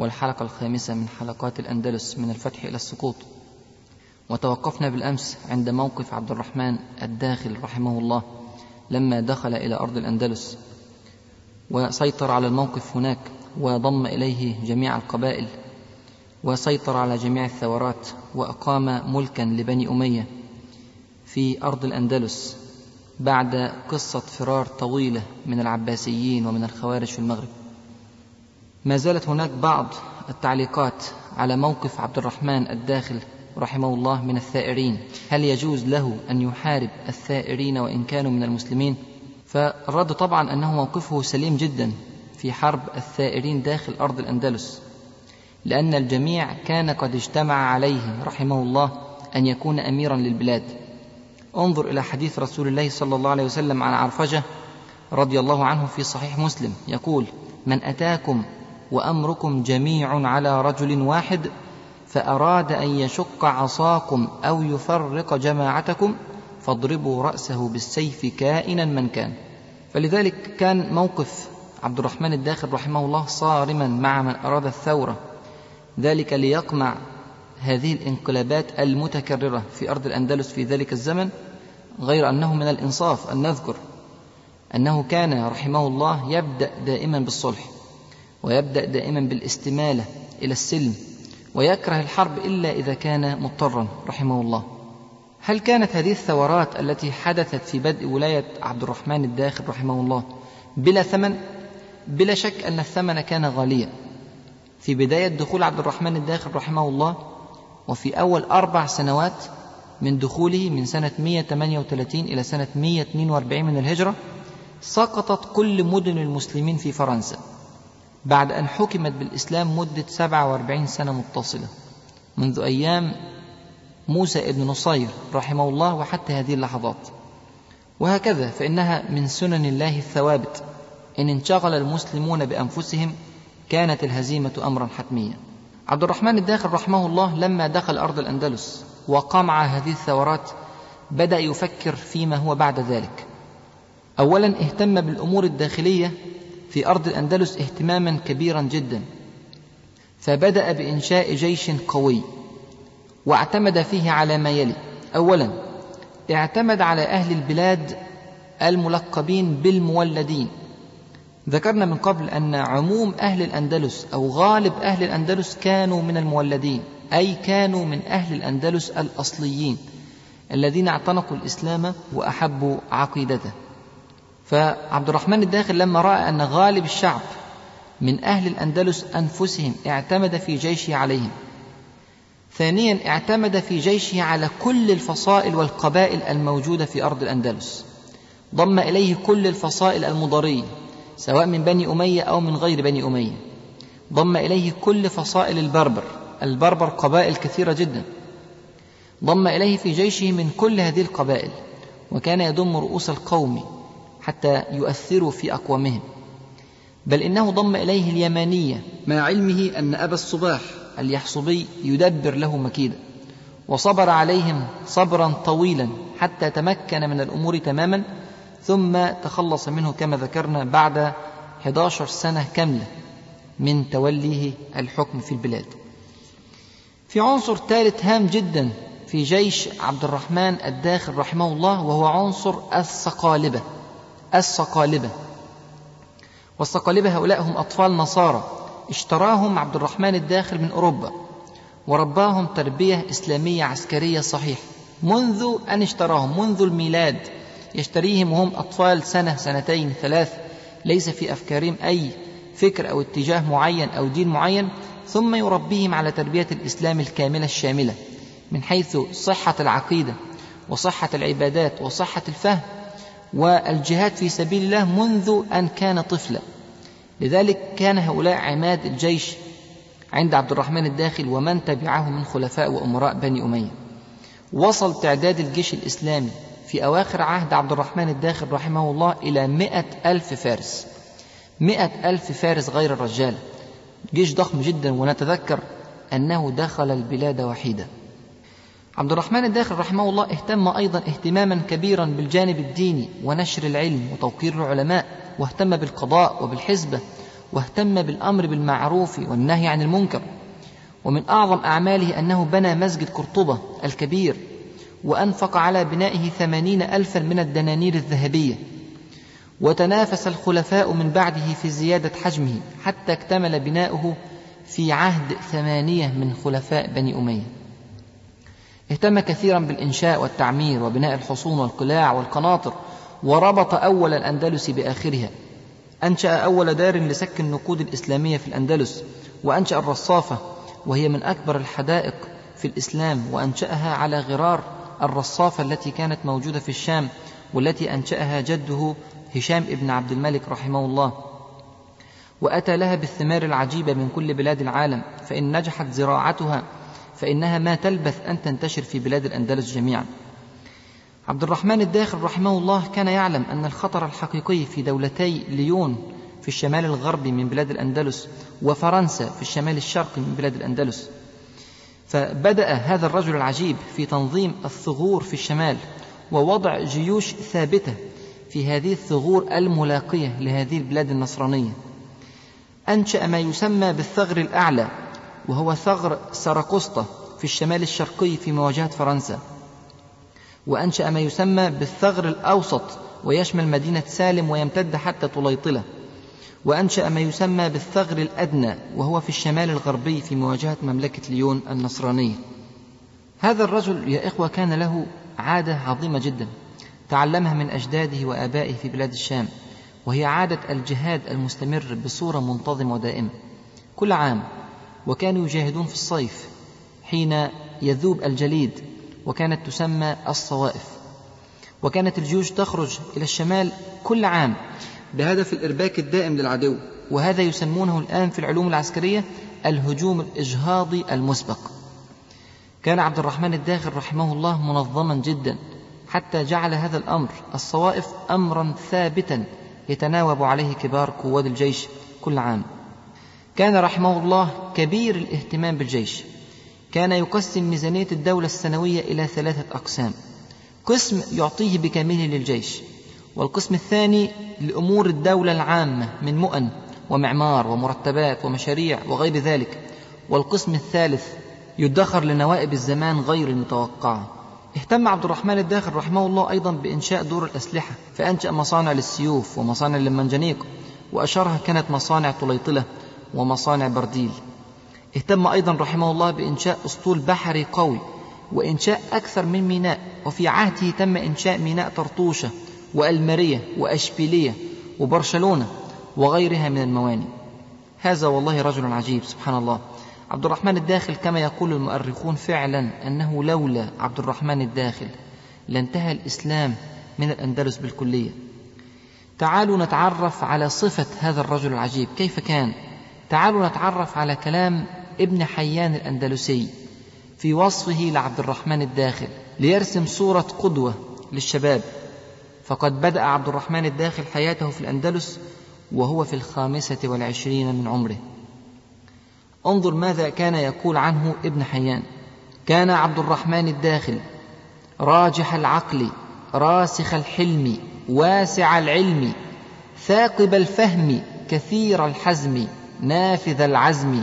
والحلقة الخامسة من حلقات الأندلس من الفتح إلى السقوط. وتوقفنا بالأمس عند موقف عبد الرحمن الداخل رحمه الله لما دخل إلى أرض الأندلس. وسيطر على الموقف هناك وضم إليه جميع القبائل. وسيطر على جميع الثورات وأقام ملكا لبني أمية في أرض الأندلس بعد قصة فرار طويلة من العباسيين ومن الخوارج في المغرب. ما زالت هناك بعض التعليقات على موقف عبد الرحمن الداخل رحمه الله من الثائرين. هل يجوز له أن يحارب الثائرين وإن كانوا من المسلمين؟ فالرد طبعا أنه موقفه سليم جدا في حرب الثائرين داخل أرض الأندلس لأن الجميع كان قد اجتمع عليه رحمه الله أن يكون أميرا للبلاد. انظر إلى حديث رسول الله صلى الله عليه وسلم عن عرفجة رضي الله عنه في صحيح مسلم يقول من أتاكم وأمركم جميع على رجل واحد فأراد أن يشق عصاكم أو يفرق جماعتكم فاضربوا رأسه بالسيف كائنا من كان. فلذلك كان موقف عبد الرحمن الداخل رحمه الله صارما مع من أراد الثورة. ذلك ليقمع هذه الانقلابات المتكررة في أرض الأندلس في ذلك الزمن غير أنه من الإنصاف أن نذكر أنه كان رحمه الله يبدأ دائما بالصلح. ويبدأ دائما بالاستمالة إلى السلم ويكره الحرب إلا إذا كان مضطرا رحمه الله. هل كانت هذه الثورات التي حدثت في بدء ولاية عبد الرحمن الداخل رحمه الله بلا ثمن؟ بلا شك أن الثمن كان غاليا. في بداية دخول عبد الرحمن الداخل رحمه الله وفي أول أربع سنوات من دخوله من سنة 138 إلى سنة 142 من الهجرة سقطت كل مدن المسلمين في فرنسا. بعد أن حكمت بالإسلام مدة 47 سنة متصلة. منذ أيام موسى ابن نصير رحمه الله وحتى هذه اللحظات. وهكذا فإنها من سنن الله الثوابت. إن انشغل المسلمون بأنفسهم كانت الهزيمة أمرا حتميا. عبد الرحمن الداخل رحمه الله لما دخل أرض الأندلس وقمع هذه الثورات بدأ يفكر فيما هو بعد ذلك. أولا اهتم بالأمور الداخلية في أرض الأندلس اهتماما كبيرا جدا. فبدأ بإنشاء جيش قوي واعتمد فيه على ما يلي. أولا اعتمد على أهل البلاد الملقبين بالمولدين. ذكرنا من قبل أن عموم أهل الأندلس أو غالب أهل الأندلس كانوا من المولدين أي كانوا من أهل الأندلس الأصليين الذين اعتنقوا الإسلام وأحبوا عقيدته. فعبد الرحمن الداخل لما رأى أن غالب الشعب من أهل الأندلس أنفسهم اعتمد في جيشه عليهم. ثانيا اعتمد في جيشه على كل الفصائل والقبائل الموجودة في أرض الأندلس. ضم إليه كل الفصائل المضريه سواء من بني أمية أو من غير بني أمية. ضم إليه كل فصائل البربر البربر قبائل كثيرة جدا. ضم إليه في جيشه من كل هذه القبائل وكان يضم رؤوس القوم حتى يؤثروا في أقوامهم. بل إنه ضم إليه اليمانية مع علمه أن أبا الصباح اليحصبي يدبر له مكيدا وصبر عليهم صبرا طويلا حتى تمكن من الأمور تماما ثم تخلص منه كما ذكرنا بعد 11 سنة كاملة من توليه الحكم في البلاد. في عنصر ثالث هام جدا في جيش عبد الرحمن الداخل رحمه الله وهو عنصر الصقالبه الصقالبة. والصقالبة هؤلاء هم أطفال نصارى. اشتراهم عبد الرحمن الداخل من أوروبا. ورباهم تربية إسلامية عسكرية صحيحة. منذ أن اشتراهم منذ الميلاد يشتريهم وهم أطفال سنة سنتين ثلاث. ليس في أفكارهم أي فكر أو اتجاه معين أو دين معين. ثم يربيهم على تربية الإسلام الكاملة الشاملة. من حيث صحة العقيدة وصحة العبادات وصحة الفهم والجهاد في سبيل الله منذ أن كان طفلا. لذلك كان هؤلاء عماد الجيش عند عبد الرحمن الداخل ومن تبعه من خلفاء وأمراء بني أمية. وصل تعداد الجيش الإسلامي في أواخر عهد عبد الرحمن الداخل رحمه الله إلى مئة ألف فارس. مئة ألف فارس غير الرجال. جيش ضخم جدا ونتذكر أنه دخل البلاد وحيدا. عبد الرحمن الداخل رحمه الله اهتم أيضا اهتماما كبيرا بالجانب الديني ونشر العلم وتوقير العلماء واهتم بالقضاء وبالحزبة واهتم بالأمر بالمعروف والنهي عن المنكر. ومن أعظم أعماله أنه بنى مسجد قرطبة الكبير وأنفق على بنائه ثمانين ألفا من الدنانير الذهبية. وتنافس الخلفاء من بعده في زيادة حجمه حتى اكتمل بناؤه في عهد ثمانية من خلفاء بني أمية. اهتم كثيرا بالإنشاء والتعمير وبناء الحصون والقلاع والقناطر وربط أول الأندلس بآخرها. أنشأ أول دار لسك النقود الإسلامية في الأندلس وأنشأ الرصافة وهي من أكبر الحدائق في الإسلام وأنشأها على غرار الرصافة التي كانت موجودة في الشام والتي أنشأها جده هشام ابن عبد الملك رحمه الله. وأتى لها بالثمار العجيبة من كل بلاد العالم فإن نجحت زراعتها فإنها ما تلبث أن تنتشر في بلاد الأندلس جميعا. عبد الرحمن الداخل رحمه الله كان يعلم أن الخطر الحقيقي في دولتي ليون في الشمال الغربي من بلاد الأندلس وفرنسا في الشمال الشرقي من بلاد الأندلس. فبدأ هذا الرجل العجيب في تنظيم الثغور في الشمال ووضع جيوش ثابتة في هذه الثغور الملاقية لهذه البلاد النصرانية. أنشأ ما يسمى بالثغر الأعلى وهو ثغر سراكوستا في الشمال الشرقي في مواجهة فرنسا. وأنشأ ما يسمى بالثغر الأوسط ويشمل مدينة سالم ويمتد حتى طليطلة. وأنشأ ما يسمى بالثغر الأدنى وهو في الشمال الغربي في مواجهة مملكة ليون النصرانية. هذا الرجل يا إخوة كان له عادة عظيمة جدا تعلمها من أجداده وآبائه في بلاد الشام وهي عادة الجهاد المستمر بصورة منتظمة ودائمة. كل عام وكانوا يجاهدون في الصيف حين يذوب الجليد وكانت تسمى الصوائف. وكانت الجيوش تخرج إلى الشمال كل عام. بهدف الإرباك الدائم للعدو. وهذا يسمونه الآن في العلوم العسكرية الهجوم الإجهاضي المسبق. كان عبد الرحمن الداخل رحمه الله منظما جدا حتى جعل هذا الأمر الصوائف أمرا ثابتا يتناوب عليه كبار قواد الجيش كل عام. كان رحمه الله كبير الاهتمام بالجيش. كان يقسم ميزانية الدولة السنوية إلى ثلاثة أقسام. قسم يعطيه بكامله للجيش والقسم الثاني لأمور الدولة العامة من مؤن ومعمار ومرتبات ومشاريع وغير ذلك. والقسم الثالث يدخر لنوائب الزمان غير المتوقعة. اهتم عبد الرحمن الداخل رحمه الله أيضا بإنشاء دور الأسلحة فأنشأ مصانع للسيوف ومصانع للمنجنيق وأشهرها كانت مصانع طليطلة ومصانع برديل. اهتم أيضا رحمه الله بإنشاء أسطول بحري قوي وإنشاء أكثر من ميناء وفي عهده تم إنشاء ميناء طرطوشة وألمرية وأشبيلية وبرشلونة وغيرها من الموانئ. هذا والله رجل عجيب سبحان الله. عبد الرحمن الداخل كما يقول المؤرخون فعلا أنه لولا عبد الرحمن الداخل لانتهى الإسلام من الأندلس بالكلية. تعالوا نتعرف على صفة هذا الرجل العجيب كيف كان؟ تعالوا نتعرف على كلام ابن حيان الأندلسي في وصفه لعبد الرحمن الداخل ليرسم صورة قدوة للشباب. فقد بدأ عبد الرحمن الداخل حياته في الأندلس وهو في الخامسة والعشرين من عمره. انظر ماذا كان يقول عنه ابن حيان. كان عبد الرحمن الداخل راجح العقل راسخ الحلم واسع العلم ثاقب الفهم كثير الحزم. نافذ العزم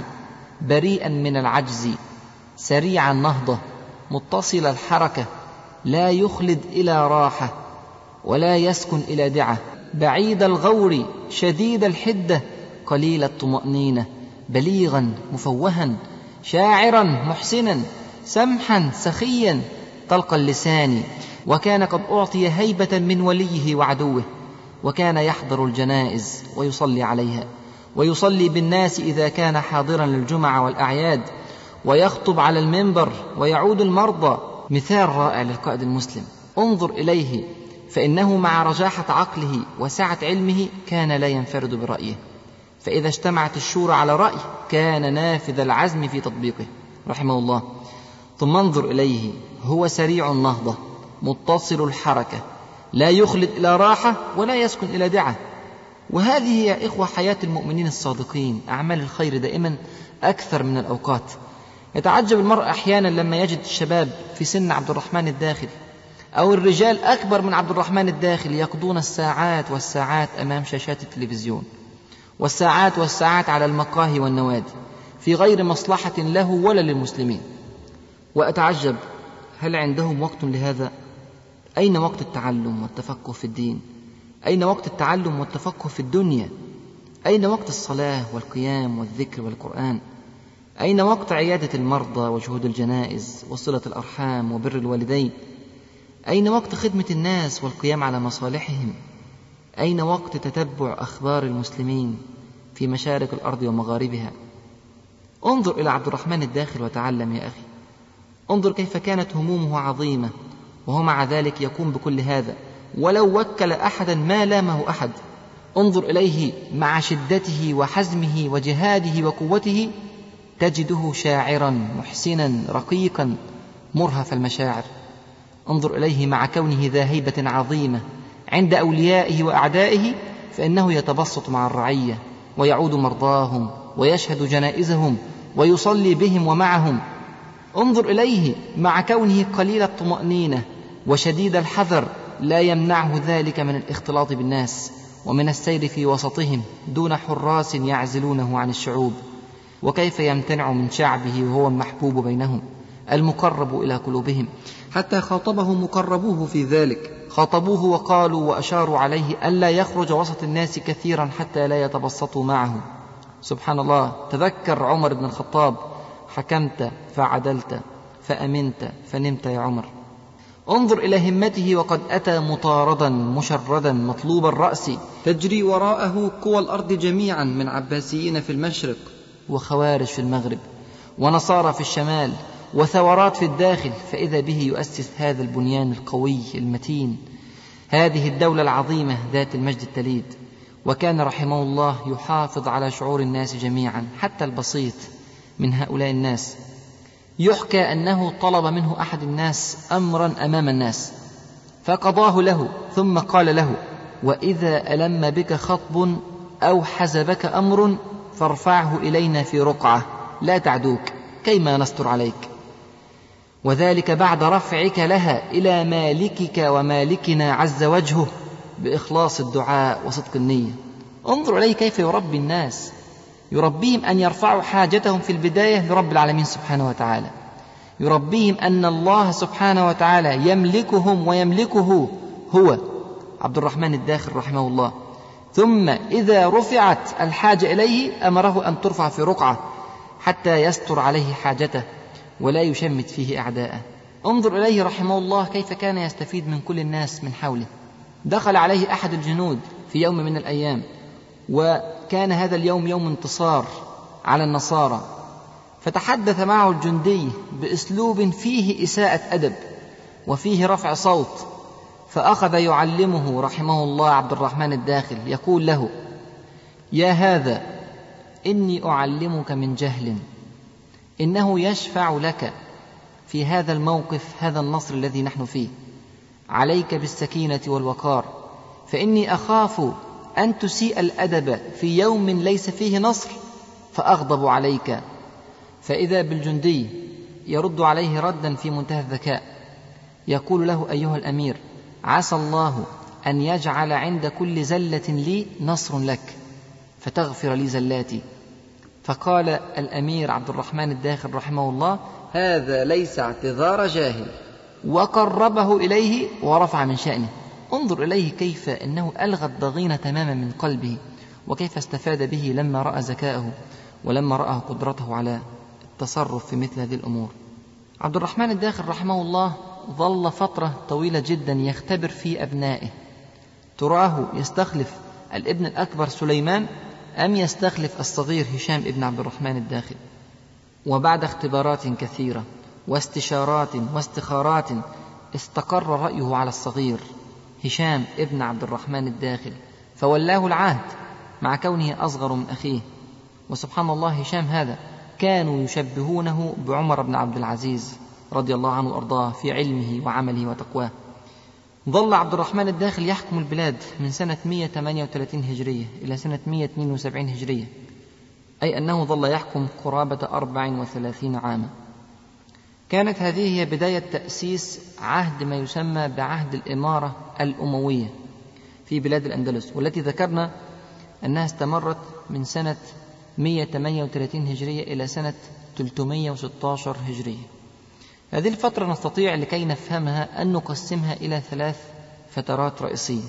بريئا من العجز سريع النهضة متصل الحركة لا يخلد إلى راحة ولا يسكن إلى دعة. بعيد الغور شديد الحدة قليل الطمأنينة بليغا مفوها شاعرا محسنا سمحا سخيا طلق اللسان. وكان قد أعطي هيبة من وليه وعدوه وكان يحضر الجنائز ويصلي عليها. ويصلي بالناس إذا كان حاضرا للجمعة والأعياد ويخطب على المنبر ويعود المرضى. مثال رائع للقائد المسلم. انظر إليه فإنه مع رجاحة عقله وسعة علمه كان لا ينفرد برأيه. فإذا اجتمعت الشورى على رأي كان نافذ العزم في تطبيقه. رحمه الله. ثم انظر إليه هو سريع النهضة متصل الحركة لا يخلد إلى راحة ولا يسكن إلى دعة. وهذه يا إخوة حياة المؤمنين الصادقين أعمال الخير دائما أكثر من الأوقات يتعجب المرء أحيانا لما يجد الشباب في سن عبد الرحمن الداخل أو الرجال أكبر من عبد الرحمن الداخل يقضون الساعات والساعات أمام شاشات التلفزيون والساعات والساعات على المقاهي والنوادي في غير مصلحة له ولا للمسلمين وأتعجب هل عندهم وقت لهذا؟ أين وقت التعلم والتفقه في الدين؟ أين وقت التعلم والتفقه في الدنيا؟ أين وقت الصلاة والقيام والذكر والقرآن؟ أين وقت عيادة المرضى وشهود الجنائز وصلة الأرحام وبر الوالدين؟ أين وقت خدمة الناس والقيام على مصالحهم؟ أين وقت تتبع أخبار المسلمين في مشارق الأرض ومغاربها؟ انظر إلى عبد الرحمن الداخل وتعلم يا أخي انظر كيف كانت همومه عظيمة وهو مع ذلك يقوم بكل هذا ولو وكل أحدا ما لامه أحد. انظر إليه مع شدته وحزمه وجهاده وقوته تجده شاعرا محسنا رقيقا مرهف المشاعر. انظر إليه مع كونه ذا هيبة عظيمة عند أوليائه وأعدائه فإنه يتبسط مع الرعية ويعود مرضاهم ويشهد جنائزهم ويصلي بهم ومعهم. انظر إليه مع كونه قليل الطمأنينة وشديد الحذر لا يمنعه ذلك من الاختلاط بالناس ومن السير في وسطهم دون حراس يعزلونه عن الشعوب. وكيف يمتنع من شعبه وهو المحبوب بينهم؟ المقرب إلى قلوبهم. حتى خاطبه مقربوه في ذلك. خاطبوه وقالوا وأشاروا عليه ألا يخرج وسط الناس كثيرا حتى لا يتبسطوا معه. سبحان الله تذكر عمر بن الخطاب حكمت فعدلت فأمنت فنمت يا عمر. انظر إلى همته وقد أتى مطاردا مشردا مطلوب الرأس. تجري وراءه قوى الأرض جميعا من عباسيين في المشرق. وخوارج في المغرب. ونصارى في الشمال. وثورات في الداخل. فإذا به يؤسس هذا البنيان القوي المتين. هذه الدولة العظيمة ذات المجد التليد. وكان رحمه الله يحافظ على شعور الناس جميعا. حتى البسيط من هؤلاء الناس. يحكى أنه طلب منه أحد الناس أمرا أمام الناس فقضاه له ثم قال له وإذا ألم بك خطب أو حزبك أمر فارفعه إلينا في رقعة لا تعدوك كيما نستر عليك. وذلك بعد رفعك لها إلى مالكك ومالكنا عز وجهه بإخلاص الدعاء وصدق النية. انظر إليه كيف يربي الناس. يربيهم أن يرفعوا حاجتهم في البداية لرب العالمين سبحانه وتعالى. يربيهم أن الله سبحانه وتعالى يملكهم ويملكه هو. عبد الرحمن الداخل رحمه الله. ثم إذا رفعت الحاجة إليه أمره أن ترفع في رقعة حتى يستر عليه حاجته ولا يشمت فيه أعداءه. انظر إليه رحمه الله كيف كان يستفيد من كل الناس من حوله. دخل عليه أحد الجنود في يوم من الأيام وكان هذا اليوم يوم انتصار على النصارى فتحدث معه الجندي بأسلوب فيه إساءة أدب وفيه رفع صوت فأخذ يعلمه رحمه الله عبد الرحمن الداخل يقول له يا هذا إني أعلمك من جهل إنه يشفع لك في هذا الموقف هذا النصر الذي نحن فيه عليك بالسكينة والوقار فإني أخاف أن تسيء الأدب في يوم ليس فيه نصر فأغضب عليك. فإذا بالجندي يرد عليه ردا في منتهى الذكاء يقول له أيها الأمير عسى الله أن يجعل عند كل زلة لي نصر لك فتغفر لي زلاتي. فقال الأمير عبد الرحمن الداخل رحمه الله هذا ليس اعتذار جاهل. وقربه إليه ورفع من شأنه. انظر إليه كيف أنه ألغى الضغينة تماما من قلبه وكيف استفاد به لما رأى ذكاءه ولما رأى قدرته على التصرف في مثل هذه الأمور. عبد الرحمن الداخل رحمه الله ظل فترة طويلة جدا يختبر في أبنائه. تراه يستخلف الابن الأكبر سليمان أم يستخلف الصغير هشام ابن عبد الرحمن الداخل. وبعد اختبارات كثيرة واستشارات واستخارات استقر رأيه على الصغير. هشام ابن عبد الرحمن الداخل فولاه العهد مع كونه أصغر من أخيه. وسبحان الله هشام هذا كانوا يشبهونه بعمر بن عبد العزيز رضي الله عنه وأرضاه في علمه وعمله وتقواه. ظل عبد الرحمن الداخل يحكم البلاد من سنة 138 هجرية إلى سنة 172 هجرية أي أنه ظل يحكم قرابة 34 عاما. كانت هذه هي بداية تأسيس عهد ما يسمى بعهد الإمارة الأموية في بلاد الأندلس والتي ذكرنا أنها استمرت من سنة 138 هجرية إلى سنة 316 هجرية. هذه الفترة نستطيع لكي نفهمها أن نقسمها إلى ثلاث فترات رئيسية.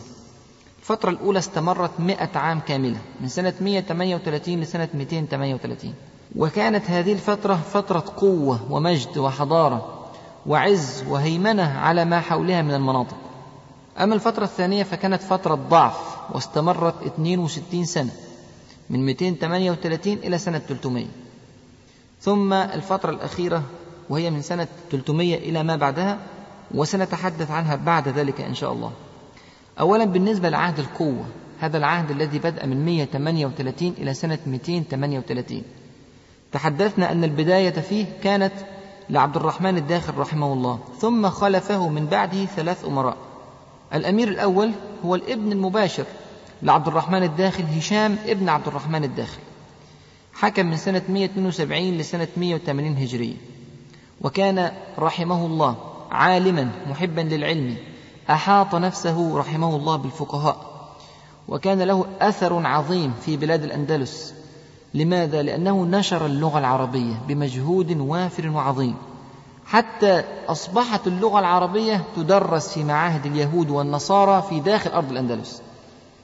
الفترة الأولى استمرت مئة عام كاملة من سنة 138 لسنة 238 وكانت هذه الفترة فترة قوة ومجد وحضارة وعز وهيمنة على ما حولها من المناطق. أما الفترة الثانية فكانت فترة ضعف واستمرت 62 سنة من 238 إلى سنة 300 ثم الفترة الأخيرة وهي من سنة 300 إلى ما بعدها وسنتحدث عنها بعد ذلك إن شاء الله. أولا بالنسبة لعهد القوة هذا العهد الذي بدأ من 138 إلى سنة 238 تحدثنا أن البداية فيه كانت لعبد الرحمن الداخل رحمه الله ثم خلفه من بعده ثلاث أمراء. الأمير الأول هو الابن المباشر لعبد الرحمن الداخل هشام ابن عبد الرحمن الداخل. حكم من سنة 172 لسنة 180 هجرية وكان رحمه الله عالما محبا للعلم أحاط نفسه رحمه الله بالفقهاء. وكان له أثر عظيم في بلاد الأندلس. لماذا؟ لأنه نشر اللغة العربية بمجهود وافر وعظيم. حتى أصبحت اللغة العربية تدرس في معاهد اليهود والنصارى في داخل أرض الأندلس.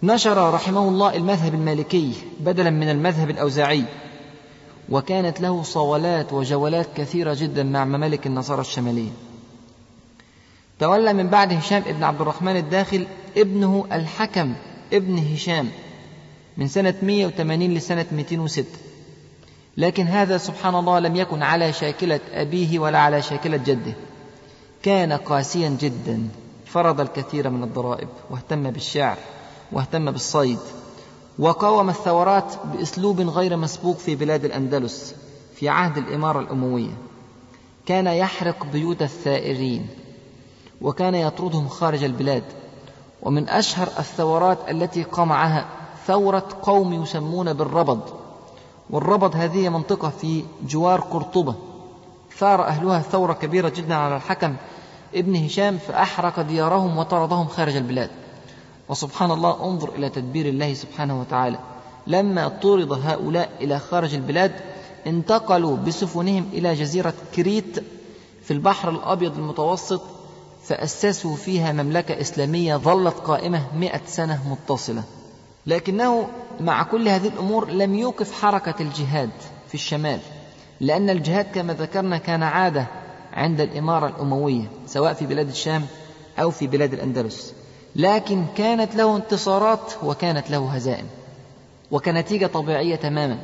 نشر رحمه الله المذهب المالكي بدلا من المذهب الأوزاعي وكانت له صولات وجولات كثيرة جدا مع ممالك النصارى الشمالية. تولى من بعد هشام ابن عبد الرحمن الداخل ابنه الحكم ابن هشام. من سنة 180 لسنة 206 لكن هذا سبحان الله لم يكن على شاكلة أبيه ولا على شاكلة جده. كان قاسيا جدا. فرض الكثير من الضرائب واهتم بالشعر واهتم بالصيد وقاوم الثورات بأسلوب غير مسبوق في بلاد الأندلس في عهد الإمارة الأموية. كان يحرق بيوت الثائرين وكان يطردهم خارج البلاد. ومن أشهر الثورات التي قمعها ثورة قوم يسمون بالربض. والربض هذه منطقة في جوار قرطبة. ثار أهلها ثورة كبيرة جدا على الحكم ابن هشام فأحرق ديارهم وطردهم خارج البلاد. وسبحان الله انظر إلى تدبير الله سبحانه وتعالى. لما طرد هؤلاء إلى خارج البلاد انتقلوا بسفنهم إلى جزيرة كريت في البحر الأبيض المتوسط فأسسوا فيها مملكة إسلامية ظلت قائمة مئة سنة متصلة. لكنه مع كل هذه الأمور لم يوقف حركة الجهاد في الشمال لأن الجهاد كما ذكرنا كان عادة عند الإمارة الأموية سواء في بلاد الشام أو في بلاد الأندلس. لكن كانت له انتصارات وكانت له هزائم وكنتيجة طبيعية تماما.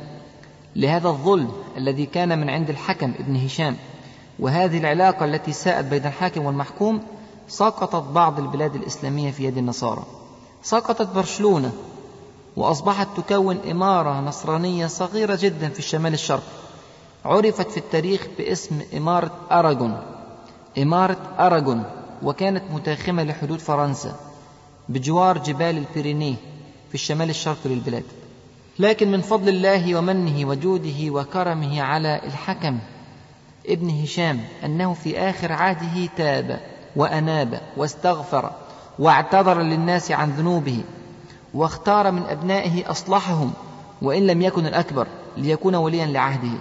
لهذا الظلم الذي كان من عند الحكم ابن هشام وهذه العلاقة التي ساءت بين الحاكم والمحكوم سقطت بعض البلاد الإسلامية في يد النصارى. سقطت برشلونة وأصبحت تكون إمارة نصرانية صغيرة جدا في الشمال الشرقي عرفت في التاريخ باسم إمارة أراغون. إمارة أراغون وكانت متاخمة لحدود فرنسا بجوار جبال البيرينيه في الشمال الشرقي للبلاد. لكن من فضل الله ومنه وجوده وكرمه على الحكم ابن هشام أنه في آخر عهده تاب وأناب واستغفر واعتذر للناس عن ذنوبه واختار من أبنائه أصلحهم وإن لم يكن الأكبر ليكون وليا لعهده.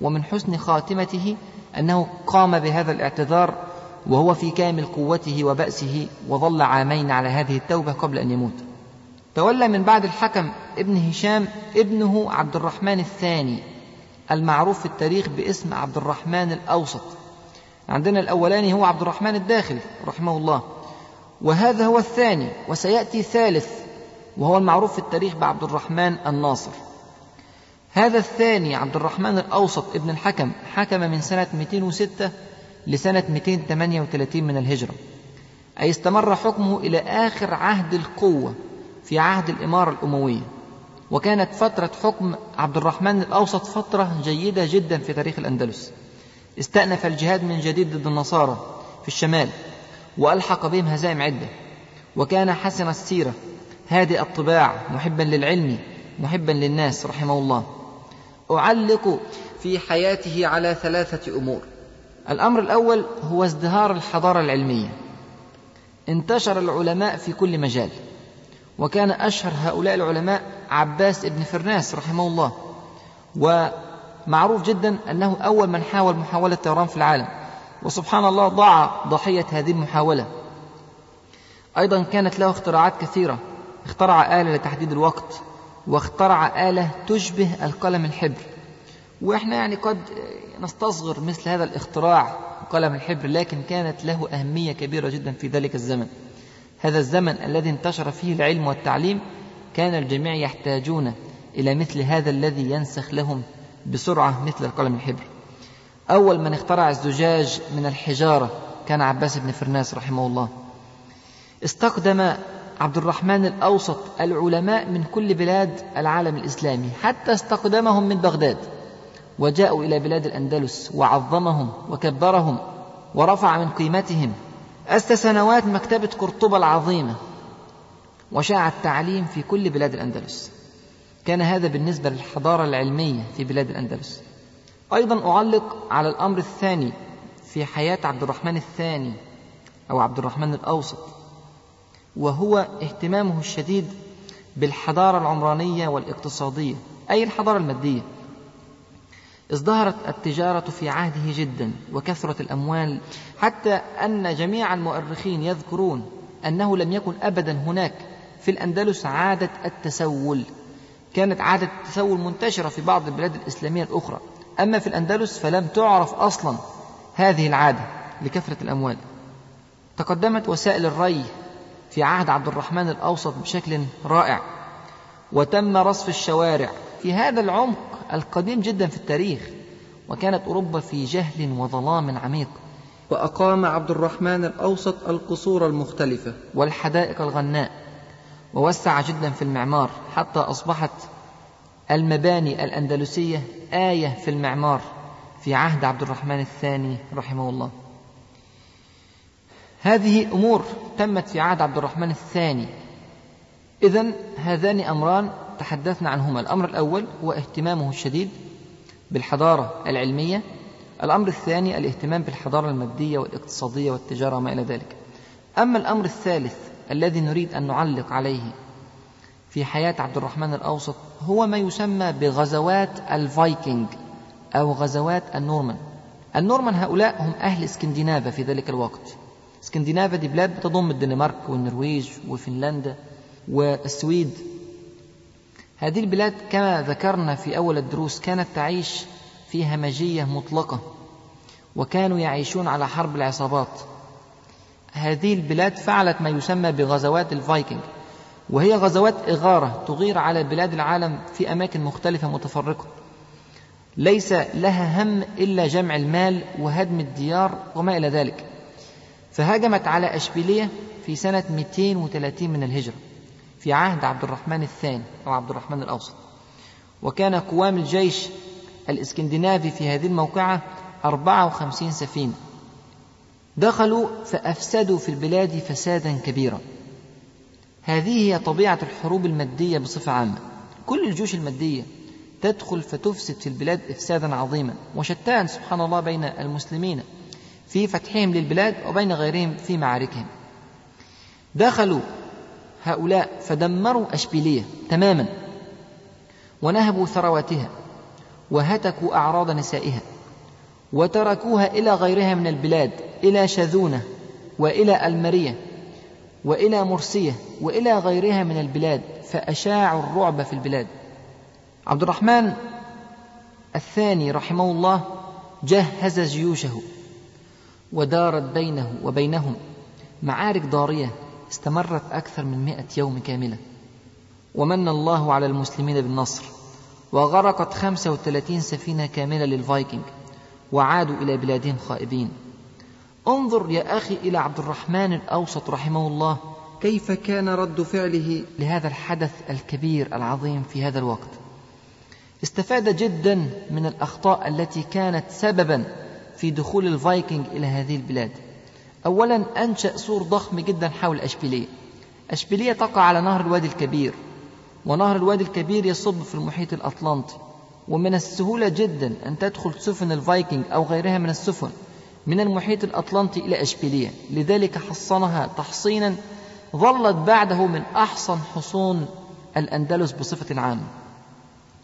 ومن حسن خاتمته أنه قام بهذا الاعتذار وهو في كامل قوته وبأسه وظل عامين على هذه التوبة قبل أن يموت. تولى من بعد الحكم ابن هشام ابنه عبد الرحمن الثاني المعروف في التاريخ باسم عبد الرحمن الأوسط. عندنا الأولاني هو عبد الرحمن الداخل رحمه الله. وهذا هو الثاني وسيأتي ثالث. وهو المعروف في التاريخ بعبد الرحمن الناصر. هذا الثاني عبد الرحمن الأوسط ابن الحكم حكم من سنة 206 لسنة 238 من الهجرة. أي استمر حكمه إلى آخر عهد القوة في عهد الإمارة الأموية. وكانت فترة حكم عبد الرحمن الأوسط فترة جيدة جدا في تاريخ الأندلس. استأنف الجهاد من جديد ضد النصارى في الشمال وألحق بهم هزائم عدة. وكان حسن السيرة هادئ الطباع محبا للعلم محبا للناس رحمه الله. أعلق في حياته على ثلاثة أمور. الأمر الأول هو ازدهار الحضارة العلمية. انتشر العلماء في كل مجال. وكان أشهر هؤلاء العلماء عباس ابن فرناس رحمه الله. ومعروف جدا أنه أول من حاول محاولة الطيران في العالم. وسبحان الله ضاع ضحية هذه المحاولة. أيضا كانت له اختراعات كثيرة. اخترع آلة لتحديد الوقت واخترع آلة تشبه القلم الحبر. وإحنا يعني قد نستصغر مثل هذا الاختراع قلم الحبر لكن كانت له أهمية كبيرة جدا في ذلك الزمن. هذا الزمن الذي انتشر فيه العلم والتعليم كان الجميع يحتاجون إلى مثل هذا الذي ينسخ لهم بسرعة مثل القلم الحبر. أول من اخترع الزجاج من الحجارة كان عباس بن فرناس رحمه الله. استقدم عبد الرحمن الأوسط العلماء من كل بلاد العالم الإسلامي حتى استقدمهم من بغداد وجاءوا إلى بلاد الأندلس وعظمهم وكبرهم ورفع من قيمتهم. أسس سنوات مكتبة قرطبة العظيمة وشاع التعليم في كل بلاد الأندلس. كان هذا بالنسبة للحضارة العلمية في بلاد الأندلس. أيضا أعلق على الأمر الثاني في حياة عبد الرحمن الثاني أو عبد الرحمن الأوسط. وهو اهتمامه الشديد بالحضارة العمرانية والاقتصادية أي الحضارة المادية. ازدهرت التجارة في عهده جدا وكثرت الأموال حتى أن جميع المؤرخين يذكرون أنه لم يكن أبدا هناك في الأندلس عادة التسول. كانت عادة التسول منتشرة في بعض البلاد الإسلامية الأخرى. أما في الأندلس فلم تعرف أصلا هذه العادة لكثرة الأموال. تقدمت وسائل الري في عهد عبد الرحمن الأوسط بشكل رائع. وتم رصف الشوارع في هذا العمق القديم جدا في التاريخ وكانت أوروبا في جهل وظلام عميق. وأقام عبد الرحمن الأوسط القصور المختلفة. والحدائق الغناء. ووسع جدا في المعمار حتى أصبحت المباني الأندلسية آية في المعمار في عهد عبد الرحمن الثاني رحمه الله. هذه أمور تمت في عهد عبد الرحمن الثاني. إذا هذان أمران تحدثنا عنهما. الأمر الأول هو اهتمامه الشديد بالحضارة العلمية. الأمر الثاني الاهتمام بالحضارة المادية والاقتصادية والتجارة وما إلى ذلك. أما الأمر الثالث الذي نريد أن نعلق عليه في حياة عبد الرحمن الأوسط هو ما يسمى بغزوات الفايكنج أو غزوات النورمان النورمان هؤلاء هم أهل اسكندنافا في ذلك الوقت. اسكندنافا دي بلاد بتضم الدنمارك والنرويج وفنلندا والسويد. هذه البلاد كما ذكرنا في أول الدروس كانت تعيش في همجية مطلقة وكانوا يعيشون على حرب العصابات. هذه البلاد فعلت ما يسمى بغزوات الفايكنج وهي غزوات إغارة تغير على بلاد العالم في أماكن مختلفة متفرقة. ليس لها هم إلا جمع المال وهدم الديار وما إلى ذلك. فهاجمت على أشبيلية في سنة 230 من الهجرة في عهد عبد الرحمن الثاني أو عبد الرحمن الأوسط. وكان قوام الجيش الإسكندنافي في هذه الموقعة 54 سفينة. دخلوا فأفسدوا في البلاد فسادا كبيرا. هذه هي طبيعة الحروب المادية بصفة عامة. كل الجيوش المادية تدخل فتفسد في البلاد إفسادا عظيما وشتان سبحان الله بين المسلمين. في فتحهم للبلاد وبين غيرهم في معاركهم. دخلوا هؤلاء فدمروا أشبيلية تماما ونهبوا ثرواتها وهتكوا أعراض نسائها وتركوها إلى غيرها من البلاد إلى شذونة وإلى ألمرية وإلى مرسية وإلى غيرها من البلاد فأشاعوا الرعب في البلاد. عبد الرحمن الثاني رحمه الله جهز جيوشه. ودارت بينه وبينهم. معارك ضارية استمرت أكثر من مئة يوم كاملة. ومن الله على المسلمين بالنصر. وغرقت خمسة وثلاثين سفينة كاملة للفايكنج. وعادوا إلى بلادهم خائبين. انظر يا أخي إلى عبد الرحمن الأوسط رحمه الله. كيف كان رد فعله لهذا الحدث الكبير العظيم في هذا الوقت. استفاد جدا من الأخطاء التي كانت سببا في دخول الفايكنج إلى هذه البلاد. أولا أنشأ سور ضخم جدا حول أشبيلية. أشبيلية تقع على نهر الوادي الكبير ونهر الوادي الكبير يصب في المحيط الأطلنطي. ومن السهولة جدا أن تدخل سفن الفايكنج أو غيرها من السفن من المحيط الأطلنطي إلى أشبيلية. لذلك حصنها تحصينا ظلت بعده من أحصن حصون الأندلس بصفة عامة.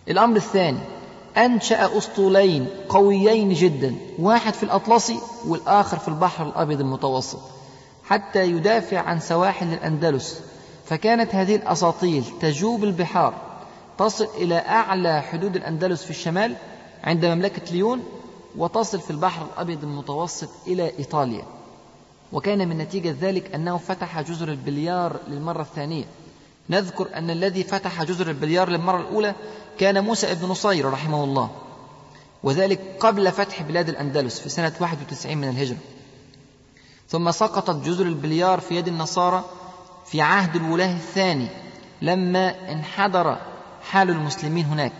الأمر الثاني أنشأ أسطولين قويين جدا واحد في الأطلسي والآخر في البحر الأبيض المتوسط حتى يدافع عن سواحل الأندلس. فكانت هذه الأساطيل تجوب البحار تصل إلى أعلى حدود الأندلس في الشمال عند مملكة ليون وتصل في البحر الأبيض المتوسط إلى إيطاليا. وكان من نتيجة ذلك أنه فتح جزر البليار للمرة الثانية. نذكر أن الذي فتح جزر البليار للمرة الأولى كان موسى بن نصير رحمه الله وذلك قبل فتح بلاد الأندلس في سنة 91 من الهجرة. ثم سقطت جزر البليار في يد النصارى في عهد الولاة الثاني لما انحدر حال المسلمين هناك.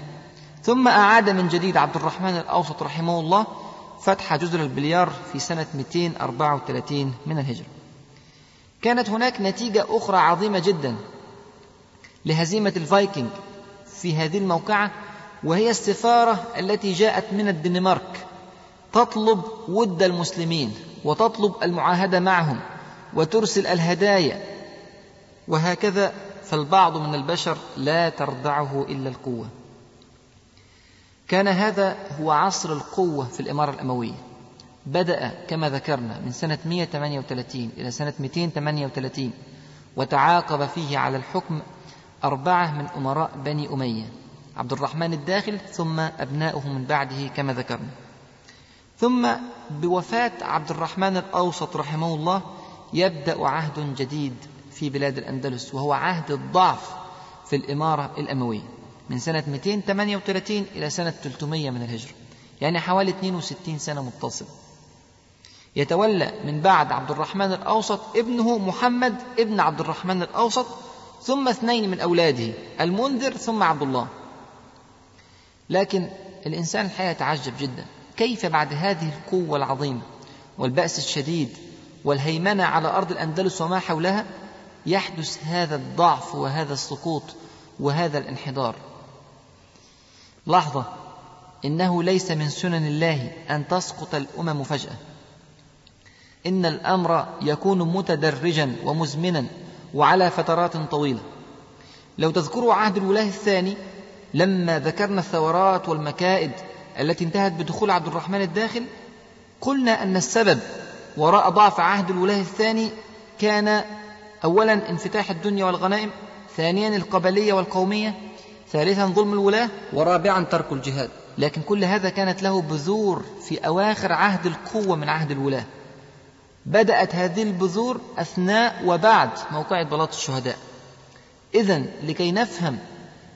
ثم أعاد من جديد عبد الرحمن الأوسط رحمه الله فتح جزر البليار في سنة 234 من الهجرة. كانت هناك نتيجة أخرى عظيمة جدا. لهزيمة الفايكنج في هذه الموقعة وهي السفارة التي جاءت من الدنمارك. تطلب ود المسلمين وتطلب المعاهدة معهم وترسل الهدايا. وهكذا فالبعض من البشر لا تردعه إلا القوة. كان هذا هو عصر القوة في الإمارة الأموية. بدأ كما ذكرنا من سنة 138 إلى سنة 238 وتعاقب فيه على الحكم أربعة من أمراء بني أمية عبد الرحمن الداخل ثم أبناؤه من بعده كما ذكرنا. ثم بوفاة عبد الرحمن الأوسط رحمه الله يبدأ عهد جديد في بلاد الأندلس وهو عهد الضعف في الإمارة الأموية من سنة 238 إلى سنة 300 من الهجرة يعني حوالي 62 سنة متصلة يتولى من بعد عبد الرحمن الأوسط ابنه محمد ابن عبد الرحمن الأوسط ثم اثنين من أولاده المنذر ثم عبد الله. لكن الإنسان الحقيقة يتعجب جدا. كيف بعد هذه القوة العظيمة والبأس الشديد والهيمنة على أرض الأندلس وما حولها يحدث هذا الضعف وهذا السقوط وهذا الانحدار. لحظة إنه ليس من سنن الله أن تسقط الأمم فجأة. إن الأمر يكون متدرجا ومزمنا. وعلى فترات طويلة. لو تذكروا عهد الولاة الثاني لما ذكرنا الثورات والمكائد التي انتهت بدخول عبد الرحمن الداخل قلنا أن السبب وراء ضعف عهد الولاة الثاني كان أولا انفتاح الدنيا والغنائم ثانيا القبلية والقومية ثالثا ظلم الولاة ورابعا ترك الجهاد. لكن كل هذا كانت له بذور في أواخر عهد القوة من عهد الولاة. بدأت هذه البذور أثناء وبعد موقعة بلاط الشهداء. إذا لكي نفهم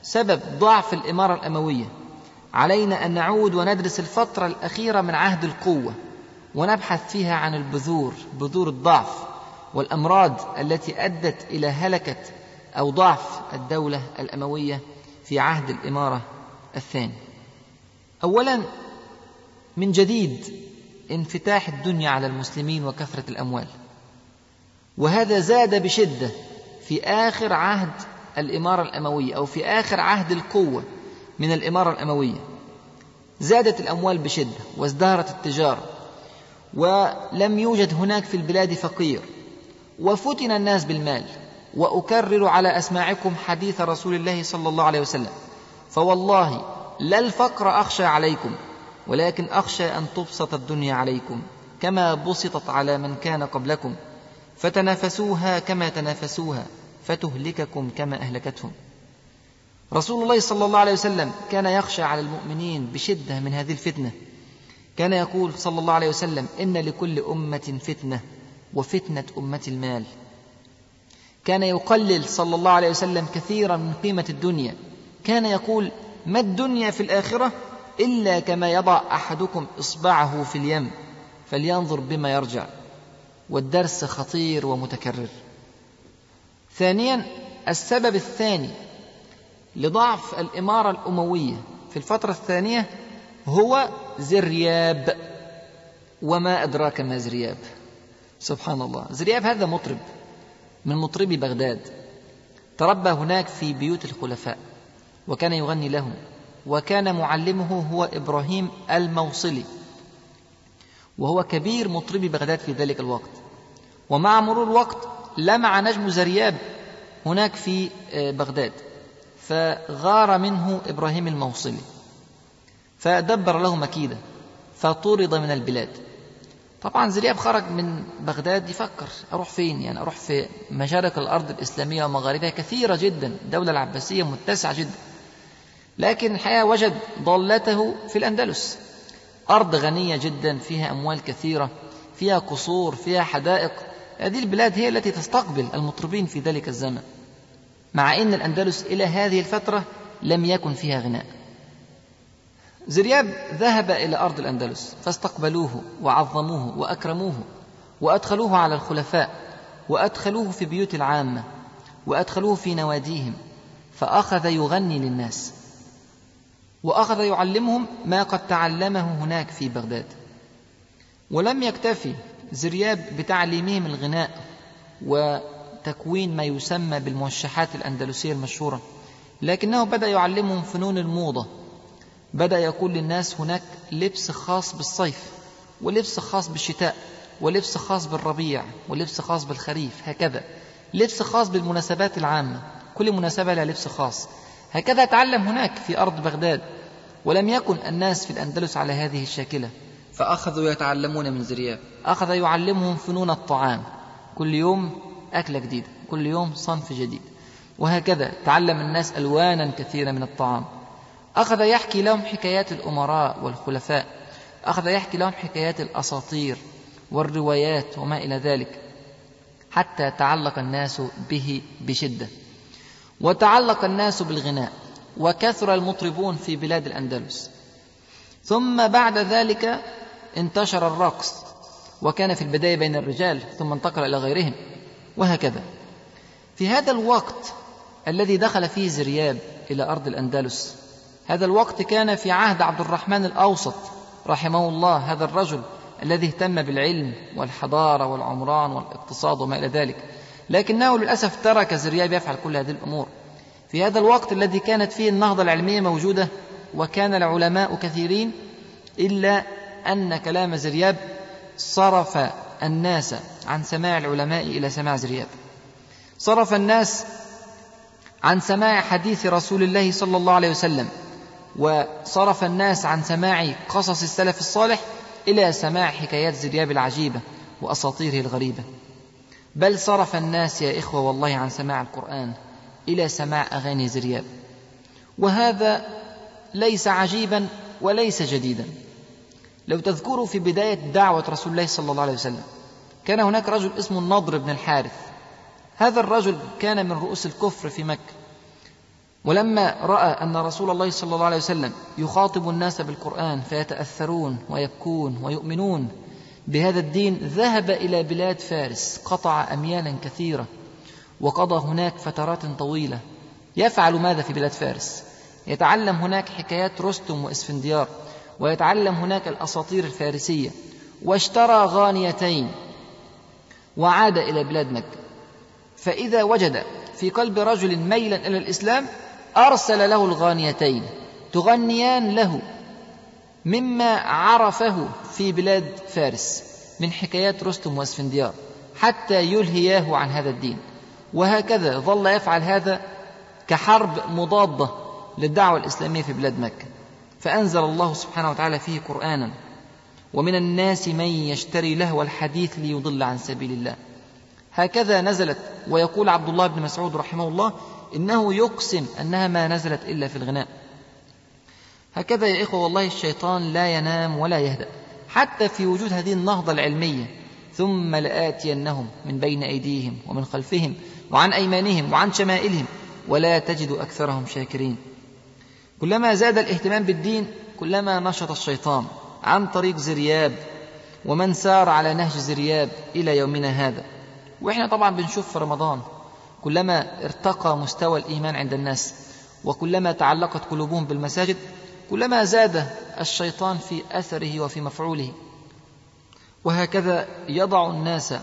سبب ضعف الإمارة الأموية علينا أن نعود وندرس الفترة الأخيرة من عهد القوة ونبحث فيها عن البذور بذور الضعف والأمراض التي أدت إلى هلكة أو ضعف الدولة الأموية في عهد الإمارة الثاني. أولا من جديد انفتاح الدنيا على المسلمين وكثرة الأموال. وهذا زاد بشدة في آخر عهد الإمارة الأموية أو في آخر عهد القوة من الإمارة الأموية. زادت الأموال بشدة وازدهرت التجارة ولم يوجد هناك في البلاد فقير. وفتن الناس بالمال وأكرر على أسماعكم حديث رسول الله صلى الله عليه وسلم. فوالله لا الفقر أخشى عليكم ولكن أخشى أن تبسط الدنيا عليكم كما بسطت على من كان قبلكم فتنافسوها كما تنافسوها فتهلككم كما أهلكتهم. رسول الله صلى الله عليه وسلم كان يخشى على المؤمنين بشدة من هذه الفتنة. كان يقول صلى الله عليه وسلم إن لكل أمة فتنة وفتنة أمة المال. كان يقلل صلى الله عليه وسلم كثيرا من قيمة الدنيا. كان يقول ما الدنيا في الآخرة إلا كما يضع أحدكم إصبعه في اليم فلينظر بما يرجع. والدرس خطير ومتكرر. ثانيا السبب الثاني لضعف الإمارة الأموية في الفترة الثانية هو زرياب. وما أدراك ما زرياب؟ سبحان الله. زرياب هذا مطرب. من مطربي بغداد. تربى هناك في بيوت الخلفاء. وكان يغني لهم. وكان معلمه هو إبراهيم الموصلي وهو كبير مطربي بغداد في ذلك الوقت. ومع مرور الوقت لمع نجم زرياب هناك في آه، بغداد فغار منه إبراهيم الموصلي فدبر له مكيدة فطرد من البلاد. طبعا زرياب خرج من بغداد يفكر أروح فين؟ يعني أروح في مشارق الأرض الإسلامية ومغاربها كثيرة جدا الدولة العباسية متسعة جدا. لكن الحقيقة وجد ضالته في الأندلس. أرض غنية جدا فيها أموال كثيرة فيها قصور فيها حدائق. هذه البلاد هي التي تستقبل المطربين في ذلك الزمن مع أن الأندلس إلى هذه الفترة لم يكن فيها غناء. زرياب ذهب إلى أرض الأندلس فاستقبلوه وعظموه وأكرموه وأدخلوه على الخلفاء وأدخلوه في بيوت العامة وأدخلوه في نواديهم فأخذ يغني للناس. وأخذ يعلمهم ما قد تعلمه هناك في بغداد. ولم يكتفي زرياب بتعليمهم الغناء وتكوين ما يسمى بالموشحات الأندلسية المشهورة لكنه بدأ يعلمهم فنون الموضة. بدأ يقول للناس هناك لبس خاص بالصيف ولبس خاص بالشتاء ولبس خاص بالربيع ولبس خاص بالخريف هكذا. لبس خاص بالمناسبات العامة كل مناسبة لها لبس خاص. هكذا تعلم هناك في أرض بغداد ولم يكن الناس في الأندلس على هذه الشاكلة. فأخذوا يتعلمون من زرياب. أخذ يعلمهم فنون الطعام. كل يوم أكلة جديدة كل يوم صنف جديد. وهكذا تعلم الناس ألوانا كثيرة من الطعام. أخذ يحكي لهم حكايات الأمراء والخلفاء. أخذ يحكي لهم حكايات الأساطير والروايات وما إلى ذلك. حتى تعلق الناس به بشدة. وتعلق الناس بالغناء وكثر المطربون في بلاد الأندلس. ثم بعد ذلك انتشر الرقص وكان في البداية بين الرجال ثم انتقل إلى غيرهم وهكذا. في هذا الوقت الذي دخل فيه زرياب إلى أرض الأندلس هذا الوقت كان في عهد عبد الرحمن الأوسط رحمه الله هذا الرجل الذي اهتم بالعلم والحضارة والعمران والاقتصاد وما إلى ذلك. لكنه للأسف ترك زرياب يفعل كل هذه الأمور. في هذا الوقت الذي كانت فيه النهضة العلمية موجودة وكان العلماء كثيرين إلا أن كلام زرياب صرف الناس عن سماع العلماء إلى سماع زرياب. صرف الناس عن سماع حديث رسول الله صلى الله عليه وسلم وصرف الناس عن سماع قصص السلف الصالح إلى سماع حكايات زرياب العجيبة وأساطيره الغريبة. بل صرف الناس يا إخوة والله عن سماع القرآن إلى سماع أغاني زرياب. وهذا ليس عجيبا وليس جديدا. لو تذكروا في بداية دعوة رسول الله صلى الله عليه وسلم كان هناك رجل اسمه النضر بن الحارث. هذا الرجل كان من رؤوس الكفر في مكة. ولما رأى أن رسول الله صلى الله عليه وسلم يخاطب الناس بالقرآن فيتأثرون ويبكون ويؤمنون بهذا الدين ذهب إلى بلاد فارس قطع اميالا كثيرة وقضى هناك فترات طويلة. يفعل ماذا في بلاد فارس؟ يتعلم هناك حكايات رستم وإسفنديار ويتعلم هناك الأساطير الفارسية واشترى غانيتين وعاد إلى بلاد مكة. فإذا وجد في قلب رجل ميلا إلى الإسلام أرسل له الغانيتين تغنيان له. مما عرفه في بلاد فارس من حكايات رستم واسفنديار حتى يلهياه عن هذا الدين. وهكذا ظل يفعل هذا كحرب مضادة للدعوة الإسلامية في بلاد مكة. فأنزل الله سبحانه وتعالى فيه قرآنا ومن الناس من يشتري لهو الحديث ليضل عن سبيل الله. هكذا نزلت ويقول عبد الله بن مسعود رحمه الله إنه يقسم أنها ما نزلت إلا في الغناء. هكذا يا إخوة والله الشيطان لا ينام ولا يهدأ حتى في وجود هذه النهضة العلمية. ثم لآتينهم من بين أيديهم ومن خلفهم وعن أيمانهم وعن شمائلهم ولا تجد أكثرهم شاكرين. كلما زاد الاهتمام بالدين كلما نشط الشيطان عن طريق زرياب ومن سار على نهج زرياب إلى يومنا هذا. وإحنا طبعا بنشوف في رمضان كلما ارتقى مستوى الإيمان عند الناس وكلما تعلقت قلوبهم بالمساجد كلما زاد الشيطان في أثره وفي مفعوله. وهكذا يضع الناس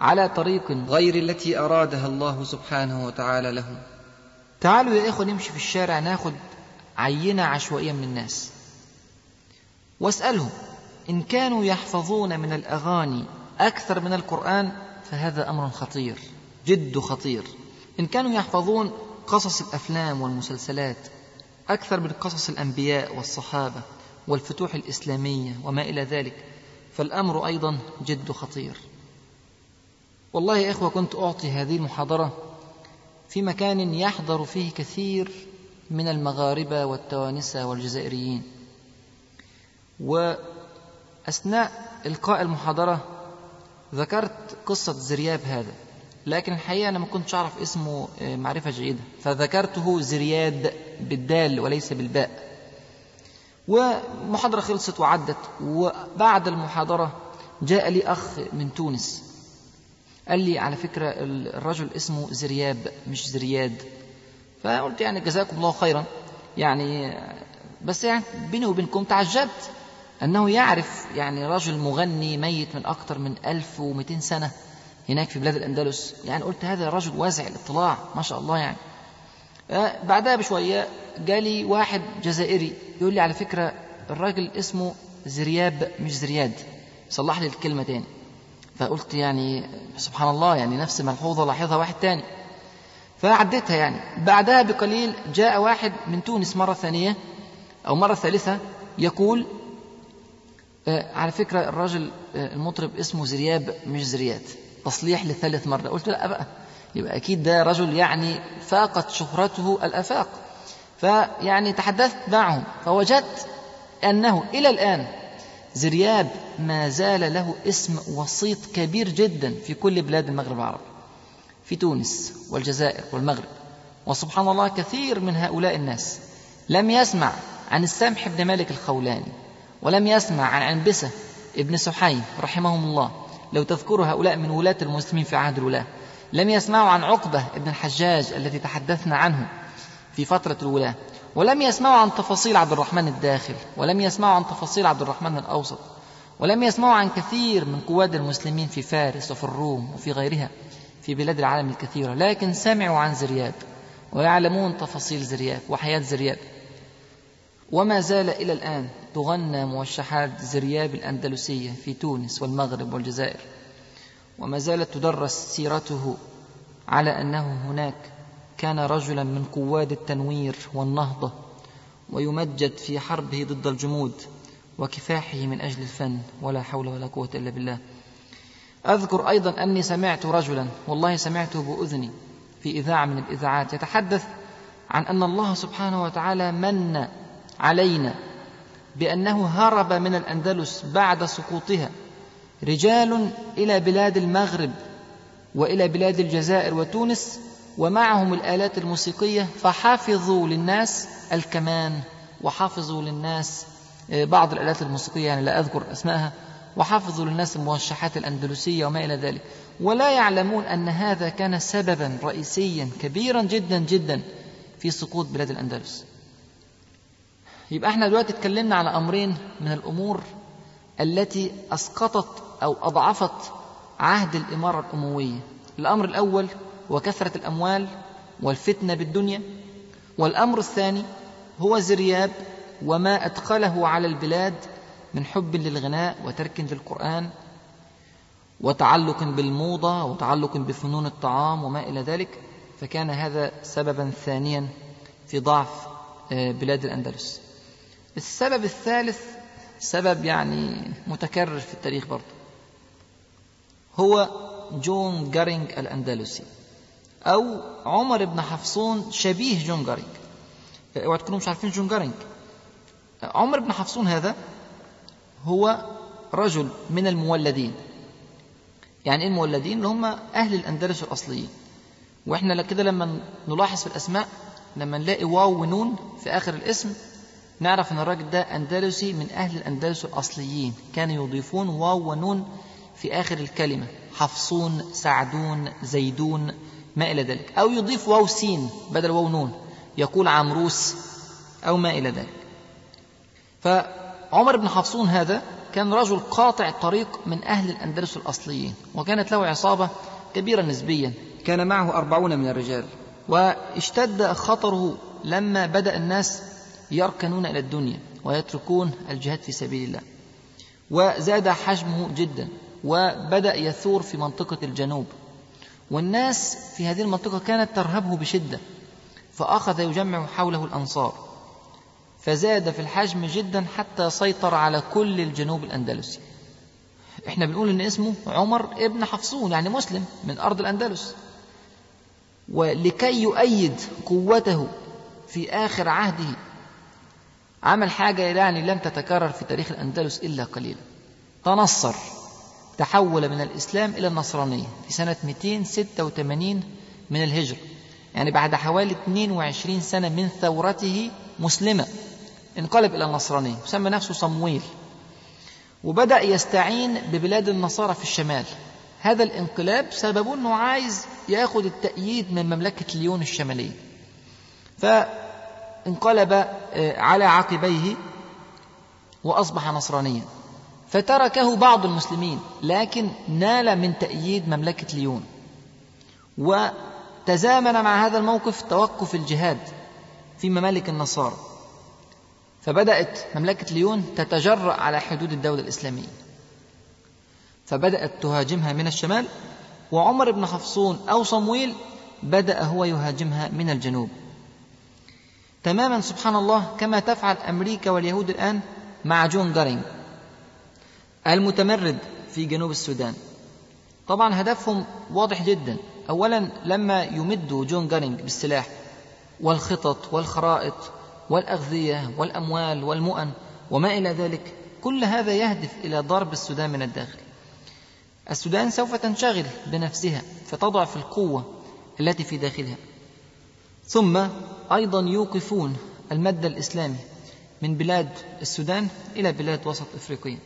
على طريق غير التي أرادها الله سبحانه وتعالى لهم. تعالوا يا إخوة نمشي في الشارع ناخد عينة عشوائية من الناس. واسألهم إن كانوا يحفظون من الأغاني أكثر من القرآن فهذا أمر خطير جد خطير. إن كانوا يحفظون قصص الأفلام والمسلسلات أكثر من قصص الأنبياء والصحابة والفتوح الإسلامية وما إلى ذلك فالأمر أيضا جد خطير. والله يا إخوة كنت أعطي هذه المحاضرة في مكان يحضر فيه كثير من المغاربة والتوانسة والجزائريين. وأثناء إلقاء المحاضرة ذكرت قصة زرياب هذا. لكن الحقيقة أنا ما كنتش أعرف اسمه آه، معرفة جيدة. فذكرته زرياد بالدال وليس بالباء. ومحاضرة خلصت وعدت وبعد المحاضرة جاء لي أخ من تونس. قال لي على فكرة الرجل اسمه زرياب مش زرياد. فقلت يعني جزاكم الله خيرا. يعني بس يعني بيني وبينكم تعجبت. أنه يعرف يعني رجل مغني ميت من أكثر من 1200 سنة. هناك في بلاد الأندلس. يعني قلت هذا رجل واسع الاطلاع ما شاء الله يعني. آه، بعدها بشوية جالي واحد جزائري يقول لي على فكرة الراجل اسمه زرياب مش زرياد. صلح لي الكلمة تاني. فقلت يعني سبحان الله يعني نفس ملحوظة لاحظها واحد تاني. فعديتها يعني. بعدها بقليل جاء واحد من تونس مرة ثانية أو مرة ثالثة يقول آه على فكرة الراجل آه المطرب اسمه زرياب مش زرياد. تصليح لثالث مرة. قلت لا بقى. يبقى أكيد ده رجل يعني فاقت شهرته الآفاق. فيعني تحدثت معهم فوجدت أنه إلى الآن زرياب ما زال له اسم وسيط كبير جدا في كل بلاد المغرب العربي في تونس والجزائر والمغرب. وسبحان الله كثير من هؤلاء الناس لم يسمع عن السمح بن مالك الخولاني ولم يسمع عن عنبسة ابن سحيم رحمهم الله لو تذكروا هؤلاء من ولاة المسلمين في عهد الولاة. لم يسمعوا عن عقبة ابن الحجاج الذي تحدثنا عنه في فترة الولاة. ولم يسمعوا عن تفاصيل عبد الرحمن الداخل. ولم يسمعوا عن تفاصيل عبد الرحمن الأوسط. ولم يسمعوا عن كثير من قواد المسلمين في فارس وفي الروم وفي غيرها في بلاد العالم الكثيرة. لكن سمعوا عن زرياب ويعلمون تفاصيل زرياب وحياة زرياب. وما زال إلى الآن تغنى موشحات زرياب الأندلسية في تونس والمغرب والجزائر. وما زالت تدرس سيرته على أنه هناك كان رجلا من قواد التنوير والنهضة ويمجد في حربه ضد الجمود وكفاحه من أجل الفن ولا حول ولا قوة إلا بالله. أذكر أيضا أني سمعت رجلا والله سمعته بأذني في إذاعة من الإذاعات يتحدث عن أن الله سبحانه وتعالى من علينا بأنه هرب من الأندلس بعد سقوطها رجال إلى بلاد المغرب وإلى بلاد الجزائر وتونس ومعهم الآلات الموسيقية فحافظوا للناس الكمان وحافظوا للناس آه، بعض الآلات الموسيقية يعني لا أذكر أسماءها وحافظوا للناس الموشحات الأندلسية وما إلى ذلك. ولا يعلمون أن هذا كان سببا رئيسيا كبيرا جدا جدا في سقوط بلاد الأندلس. يبقى إحنا دلوقتي اتكلمنا على أمرين من الأمور التي أسقطت أو أضعفت عهد الإمارة الأموية. الأمر الأول وكثرة الأموال والفتنة بالدنيا والأمر الثاني هو زرياب وما أدخله على البلاد من حب للغناء وترك للقرآن وتعلق بالموضة وتعلق بفنون الطعام وما إلى ذلك. فكان هذا سببا ثانيا في ضعف آه، بلاد الأندلس. السبب الثالث سبب يعني متكرر في التاريخ برضه. هو جون جارينج الأندلسي أو عمر بن حفصون شبيه جون جارينج. اوعى تكونوا مش عارفين جون جارينج. عمر بن حفصون هذا هو رجل من المولدين. يعني إيه المولدين؟ اللي هم أهل الأندلس الأصليين. وإحنا كده لما نلاحظ في الأسماء لما نلاقي واو ونون في آخر الاسم نعرف إن الراجل ده أندلسي من أهل الأندلس الأصليين. كانوا يضيفون واو ونون في آخر الكلمة. حفصون سعدون زيدون ما إلى ذلك. أو يضيف واو سين بدل واو نون. يقول عمروس أو ما إلى ذلك. فعمر بن حفصون هذا كان رجل قاطع طريق من أهل الأندلس الأصليين وكانت له عصابة كبيرة نسبيا. كان معه أربعون من الرجال. واشتد خطره لما بدأ الناس يركنون إلى الدنيا ويتركون الجهاد في سبيل الله. وزاد حجمه جدا وبدأ يثور في منطقة الجنوب. والناس في هذه المنطقة كانت ترهبه بشدة فأخذ يجمع حوله الأنصار. فزاد في الحجم جدا حتى سيطر على كل الجنوب الأندلسي. إحنا بنقول إن اسمه عمر ابن حفصون يعني مسلم من أرض الأندلس. ولكي يؤيد قوته في آخر عهده عمل حاجة يعني لم تتكرر في تاريخ الأندلس إلا قليلا. تنصر تحول من الإسلام إلى النصرانية في سنة 286 من الهجرة. يعني بعد حوالي 22 سنة من ثورته مسلمة انقلب إلى النصرانية وسمى نفسه صمويل. وبدأ يستعين ببلاد النصارى في الشمال. هذا الانقلاب سببه أنه عايز ياخد التأييد من مملكة ليون الشمالية. فانقلب آه، على عقبيه وأصبح نصرانيا. فتركه بعض المسلمين لكن نال من تأييد مملكة ليون. وتزامن مع هذا الموقف توقف الجهاد في ممالك النصارى. فبدأت مملكة ليون تتجرأ على حدود الدولة الإسلامية. فبدأت تهاجمها من الشمال وعمر بن حفصون أو صمويل بدأ هو يهاجمها من الجنوب. تماما سبحان الله كما تفعل أمريكا واليهود الآن مع جون جارينج المتمرد في جنوب السودان. طبعا هدفهم واضح جدا. أولا لما يمدوا جون جارينج بالسلاح والخطط والخرائط والأغذية والأموال والمؤن وما إلى ذلك كل هذا يهدف إلى ضرب السودان من الداخل. السودان سوف تنشغل بنفسها فتضعف القوة التي في داخلها. ثم أيضا يوقفون المد الإسلامي من بلاد السودان إلى بلاد وسط إفريقيا.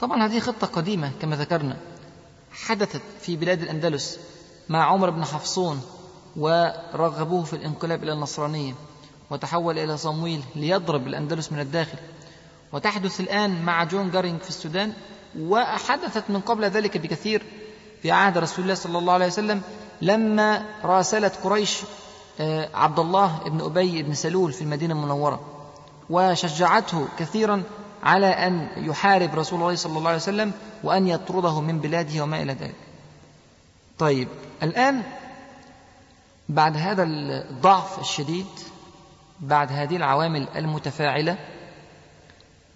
طبعا هذه خطة قديمة كما ذكرنا حدثت في بلاد الأندلس مع عمر بن حفصون ورغبوه في الانقلاب إلى النصرانية وتحول إلى صمويل ليضرب الأندلس من الداخل. وتحدث الآن مع جون جارينج في السودان وحدثت من قبل ذلك بكثير في عهد رسول الله صلى الله عليه وسلم لما راسلت قريش آه، عبد الله بن أبي بن سلول في المدينة المنورة وشجعته كثيرا على أن يحارب رسول الله صلى الله عليه وسلم وأن يطرده من بلاده وما إلى ذلك. طيب الآن بعد هذا الضعف الشديد بعد هذه العوامل المتفاعلة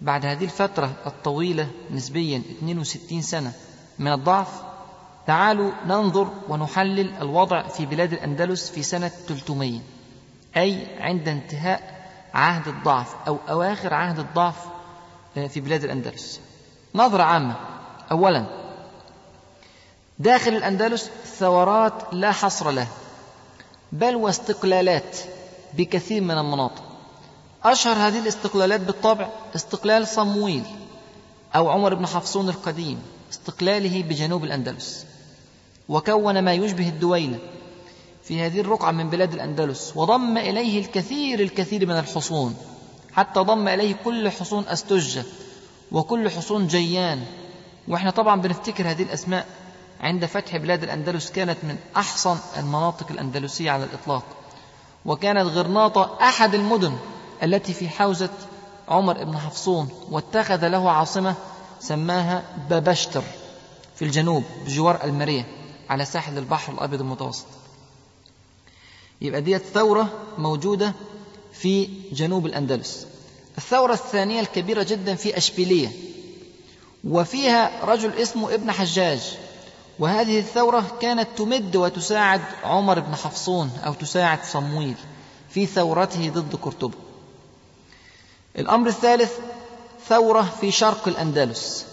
بعد هذه الفترة الطويلة نسبيا 62 سنة من الضعف تعالوا ننظر ونحلل الوضع في بلاد الأندلس في سنة 300 أي عند انتهاء عهد الضعف أو أواخر عهد الضعف آه، في بلاد الأندلس. نظرة عامة. أولا داخل الأندلس ثورات لا حصر لها بل واستقلالات بكثير من المناطق. أشهر هذه الاستقلالات بالطبع استقلال صمويل أو عمر بن حفصون القديم استقلاله بجنوب الأندلس. وكون ما يشبه الدويلة في هذه الرقعة من بلاد الأندلس وضم إليه الكثير الكثير من الحصون حتى ضم إليه كل حصون أستجة وكل حصون جيان. وإحنا طبعا بنفتكر هذه الأسماء عند فتح بلاد الأندلس كانت من أحسن المناطق الأندلسية على الإطلاق. وكانت غرناطة أحد المدن التي في حوزة عمر بن حفصون واتخذ له عاصمة سماها بابشتر في الجنوب بجوار المرية على ساحل البحر الأبيض المتوسط. يبقى ديت ثورة موجودة في جنوب الأندلس. الثورة الثانية الكبيرة جدا في أشبيلية. وفيها رجل اسمه ابن حجاج. وهذه الثورة كانت تمد وتساعد عمر بن حفصون أو تساعد صمويل في ثورته ضد قرطبة الأمر الثالث ثورة في شرق الأندلس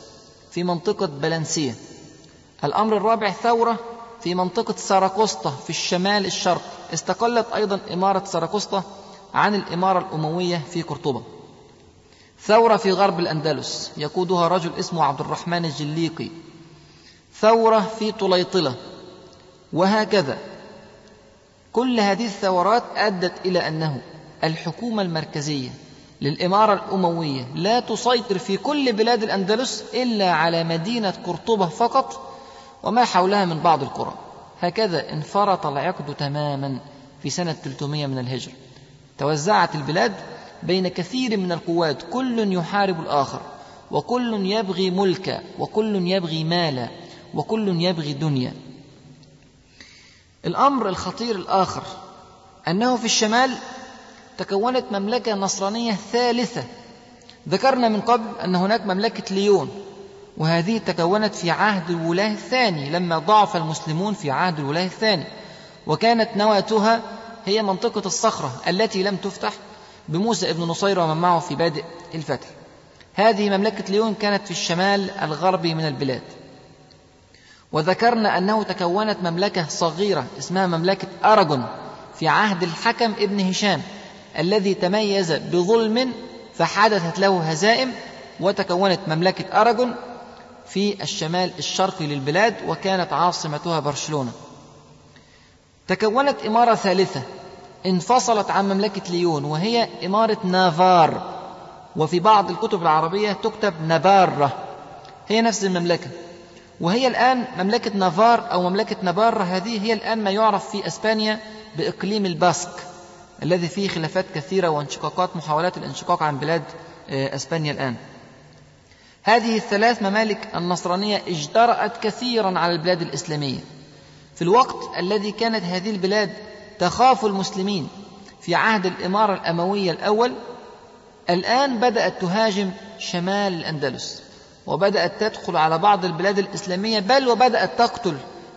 في منطقة بلنسية. الأمر الرابع ثورة في منطقة ساراكوستا في الشمال الشرق. استقلت أيضا إمارة ساراكوستا عن الإمارة الأموية في قرطبة. ثورة في غرب الأندلس يقودها رجل اسمه عبد الرحمن الجليقي. ثورة في طليطلة وهكذا. كل هذه الثورات أدت إلى أنه الحكومة المركزية للإمارة الأموية لا تسيطر في كل بلاد الأندلس إلا على مدينة قرطبة فقط وما حولها من بعض القرى. هكذا انفرط العقد تماما في سنة 300 من الهجرة. توزعت البلاد بين كثير من القوات. كل يحارب الآخر وكل يبغي ملكا وكل يبغي مالا وكل يبغي دنيا. الأمر الخطير الآخر أنه في الشمال تكونت مملكة نصرانية ثالثة. ذكرنا من قبل أن هناك مملكة ليون. وهذه تكونت في عهد الولاة الثاني لما ضعف المسلمون في عهد الولاة الثاني. وكانت نواتها هي منطقة الصخرة التي لم تفتح بموسى ابن نصير ومن معه في بادئ الفتح. هذه مملكة ليون كانت في الشمال الغربي من البلاد. وذكرنا أنه تكونت مملكة صغيرة اسمها مملكة أراجون في عهد الحكم ابن هشام الذي تميز بظلم فحدثت له هزائم وتكونت مملكة أراجون في الشمال الشرقي للبلاد وكانت عاصمتها برشلونة. تكونت إمارة ثالثة انفصلت عن مملكة ليون وهي إمارة نافار. وفي بعض الكتب العربية تكتب نبارة هي نفس المملكة. وهي الآن مملكة نافار أو مملكة نبارة هذه هي الآن ما يعرف في أسبانيا بإقليم الباسك الذي فيه خلافات كثيرة وانشقاقات محاولات الانشقاق عن بلاد آه، أسبانيا الآن. هذه الثلاث ممالك النصرانية اجترأت كثيرا على البلاد الإسلامية. في الوقت الذي كانت هذه البلاد تخاف المسلمين في عهد الإمارة الأموية الأول الآن بدأت تهاجم شمال الأندلس وبدأت تدخل على بعض البلاد الإسلامية بل وبدأت تقتل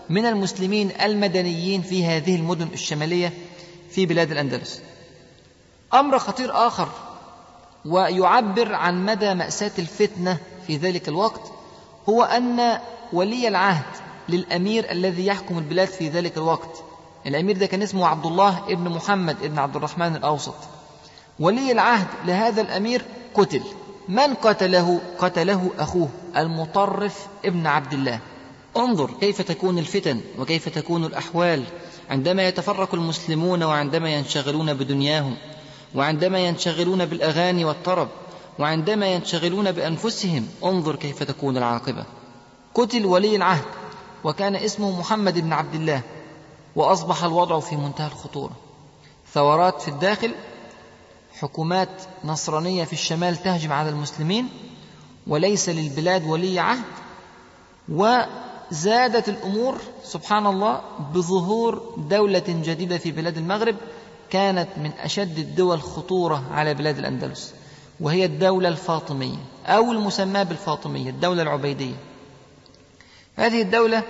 من المسلمين المدنيين في هذه المدن الشمالية في بلاد الأندلس. أمر خطير آخر ويعبر عن مدى مأساة الفتنة في ذلك الوقت هو أن ولي العهد للأمير الذي يحكم البلاد في ذلك الوقت. الأمير ده كان اسمه عبد الله ابن محمد ابن عبد الرحمن الأوسط. ولي العهد لهذا الأمير قتل. من قتله؟ قتله أخوه المطرف ابن عبد الله. انظر كيف تكون الفتن وكيف تكون الأحوال عندما يتفرق المسلمون وعندما ينشغلون بدنياهم. وعندما ينشغلون بالأغاني والطرب وعندما ينشغلون بأنفسهم انظر كيف تكون العاقبة. قتل ولي العهد وكان اسمه محمد بن عبد الله وأصبح الوضع في منتهى الخطورة. ثورات في الداخل حكومات نصرانية في الشمال تهجم على المسلمين وليس للبلاد ولي عهد وزادت الأمور سبحان الله بظهور دولة جديدة في بلاد المغرب كانت من أشد الدول خطورة على بلاد الأندلس وهي الدولة الفاطمية أو المسماة بالفاطمية الدولة العبيدية. هذه الدولة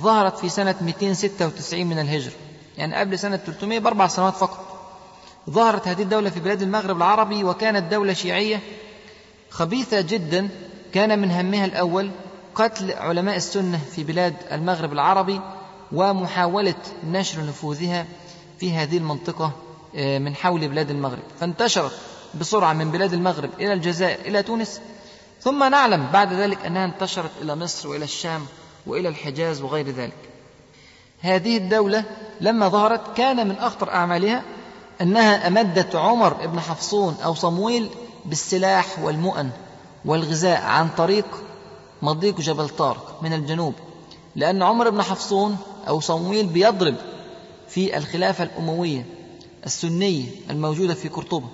ظهرت في سنة 296 من الهجرة يعني قبل سنة 300 بأربع سنوات فقط. ظهرت هذه الدولة في بلاد المغرب العربي وكانت دولة شيعية خبيثة جدا كان من همها الأول قتل علماء السنة في بلاد المغرب العربي ومحاولة نشر نفوذها في هذه المنطقة آه، من حول بلاد المغرب. فانتشرت بسرعة من بلاد المغرب إلى الجزائر إلى تونس. ثم نعلم بعد ذلك أنها انتشرت إلى مصر وإلى الشام وإلى الحجاز وغير ذلك. هذه الدولة لما ظهرت كان من أخطر أعمالها أنها أمدت عمر بن حفصون أو صمويل بالسلاح والمؤن والغذاء عن طريق مضيق جبل طارق من الجنوب لأن عمر بن حفصون أو صمويل بيضرب في الخلافة الأموية السنية الموجودة في قرطبة.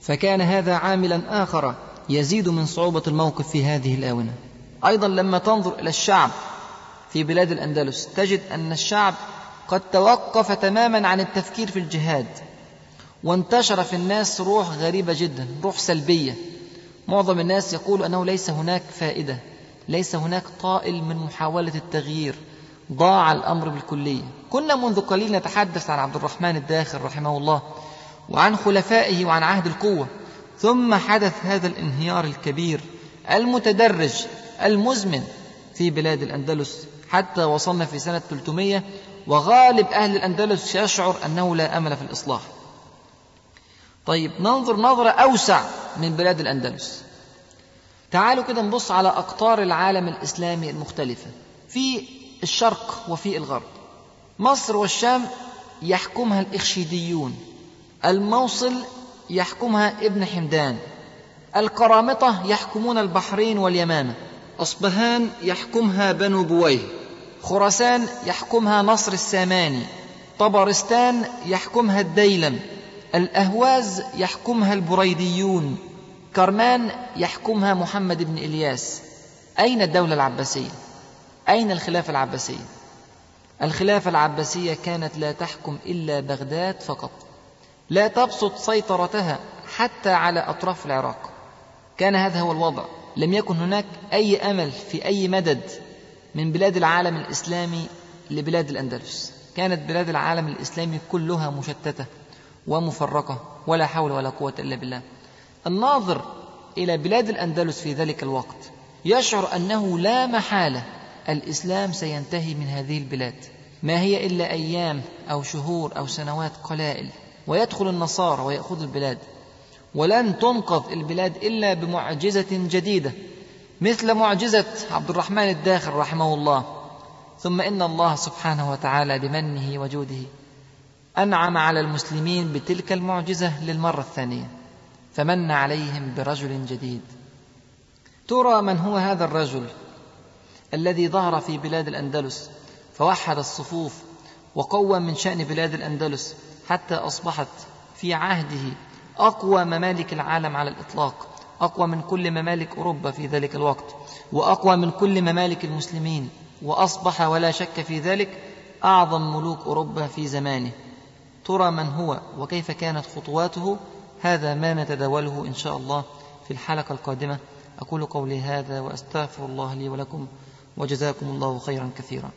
فكان هذا عاملا آخر يزيد من صعوبة الموقف في هذه الآونة. أيضا لما تنظر إلى الشعب في بلاد الأندلس تجد أن الشعب قد توقف تماما عن التفكير في الجهاد وانتشر في الناس روح غريبة جدا روح سلبية. معظم الناس يقول أنه ليس هناك فائدة ليس هناك طائل من محاولة التغيير. ضاع الأمر بالكلية. كنا منذ قليل نتحدث عن عبد الرحمن الداخل رحمه الله وعن خلفائه وعن عهد القوة. ثم حدث هذا الانهيار الكبير المتدرج المزمن في بلاد الأندلس حتى وصلنا في سنة 300 وغالب أهل الأندلس يشعر أنه لا أمل في الإصلاح. طيب ننظر نظرة أوسع من بلاد الأندلس. تعالوا كده نبص على أقطار العالم الإسلامي المختلفة. في الشرق وفي الغرب. مصر والشام يحكمها الإخشيديون. الموصل يحكمها ابن حمدان. القرامطة يحكمون البحرين واليمامة. أصبهان يحكمها بنو بويه. خراسان يحكمها نصر الساماني. طبرستان يحكمها الديلم. الأهواز يحكمها البريديون. كرمان يحكمها محمد بن إلياس. أين الدولة العباسية؟ أين الخلافة العباسية؟ الخلافة العباسية كانت لا تحكم إلا بغداد فقط. لا تبسط سيطرتها حتى على أطراف العراق. كان هذا هو الوضع. لم يكن هناك أي أمل في أي مدد من بلاد العالم الإسلامي لبلاد الأندلس. كانت بلاد العالم الإسلامي كلها مشتتة ومفرقة ولا حول ولا قوة إلا بالله. الناظر إلى بلاد الأندلس في ذلك الوقت يشعر أنه لا محالة الإسلام سينتهي من هذه البلاد. ما هي إلا أيام أو شهور أو سنوات قلائل ويدخل النصارى ويأخذ البلاد. ولن تنقذ البلاد إلا بمعجزة جديدة مثل معجزة عبد الرحمن الداخل رحمه الله. ثم إن الله سبحانه وتعالى بمنه وجوده أنعم على المسلمين بتلك المعجزة للمرة الثانية فمن عليهم برجل جديد. ترى من هو هذا الرجل؟ الذي ظهر في بلاد الأندلس فوحد الصفوف وقوى من شأن بلاد الأندلس حتى أصبحت في عهده أقوى ممالك العالم على الإطلاق أقوى من كل ممالك أوروبا في ذلك الوقت وأقوى من كل ممالك المسلمين وأصبح ولا شك في ذلك أعظم ملوك أوروبا في زمانه. ترى من هو وكيف كانت خطواته؟ هذا ما نتداوله إن شاء الله في الحلقة القادمة. أقول قولي هذا وأستغفر الله لي ولكم. وجزاكم الله خيرا كثيرا.